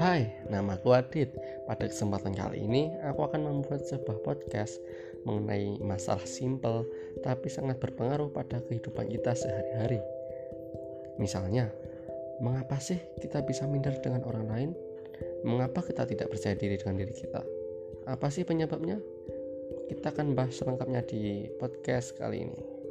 Hai, nama aku Adit. Pada kesempatan kali ini, aku akan membuat sebuah podcast mengenai masalah simple tapi sangat berpengaruh pada kehidupan kita sehari-hari. Misalnya, mengapa sih kita bisa minder dengan orang lain? Mengapa kita tidak percaya diri dengan diri kita? Apa sih penyebabnya? Kita akan bahas selengkapnya di podcast kali ini.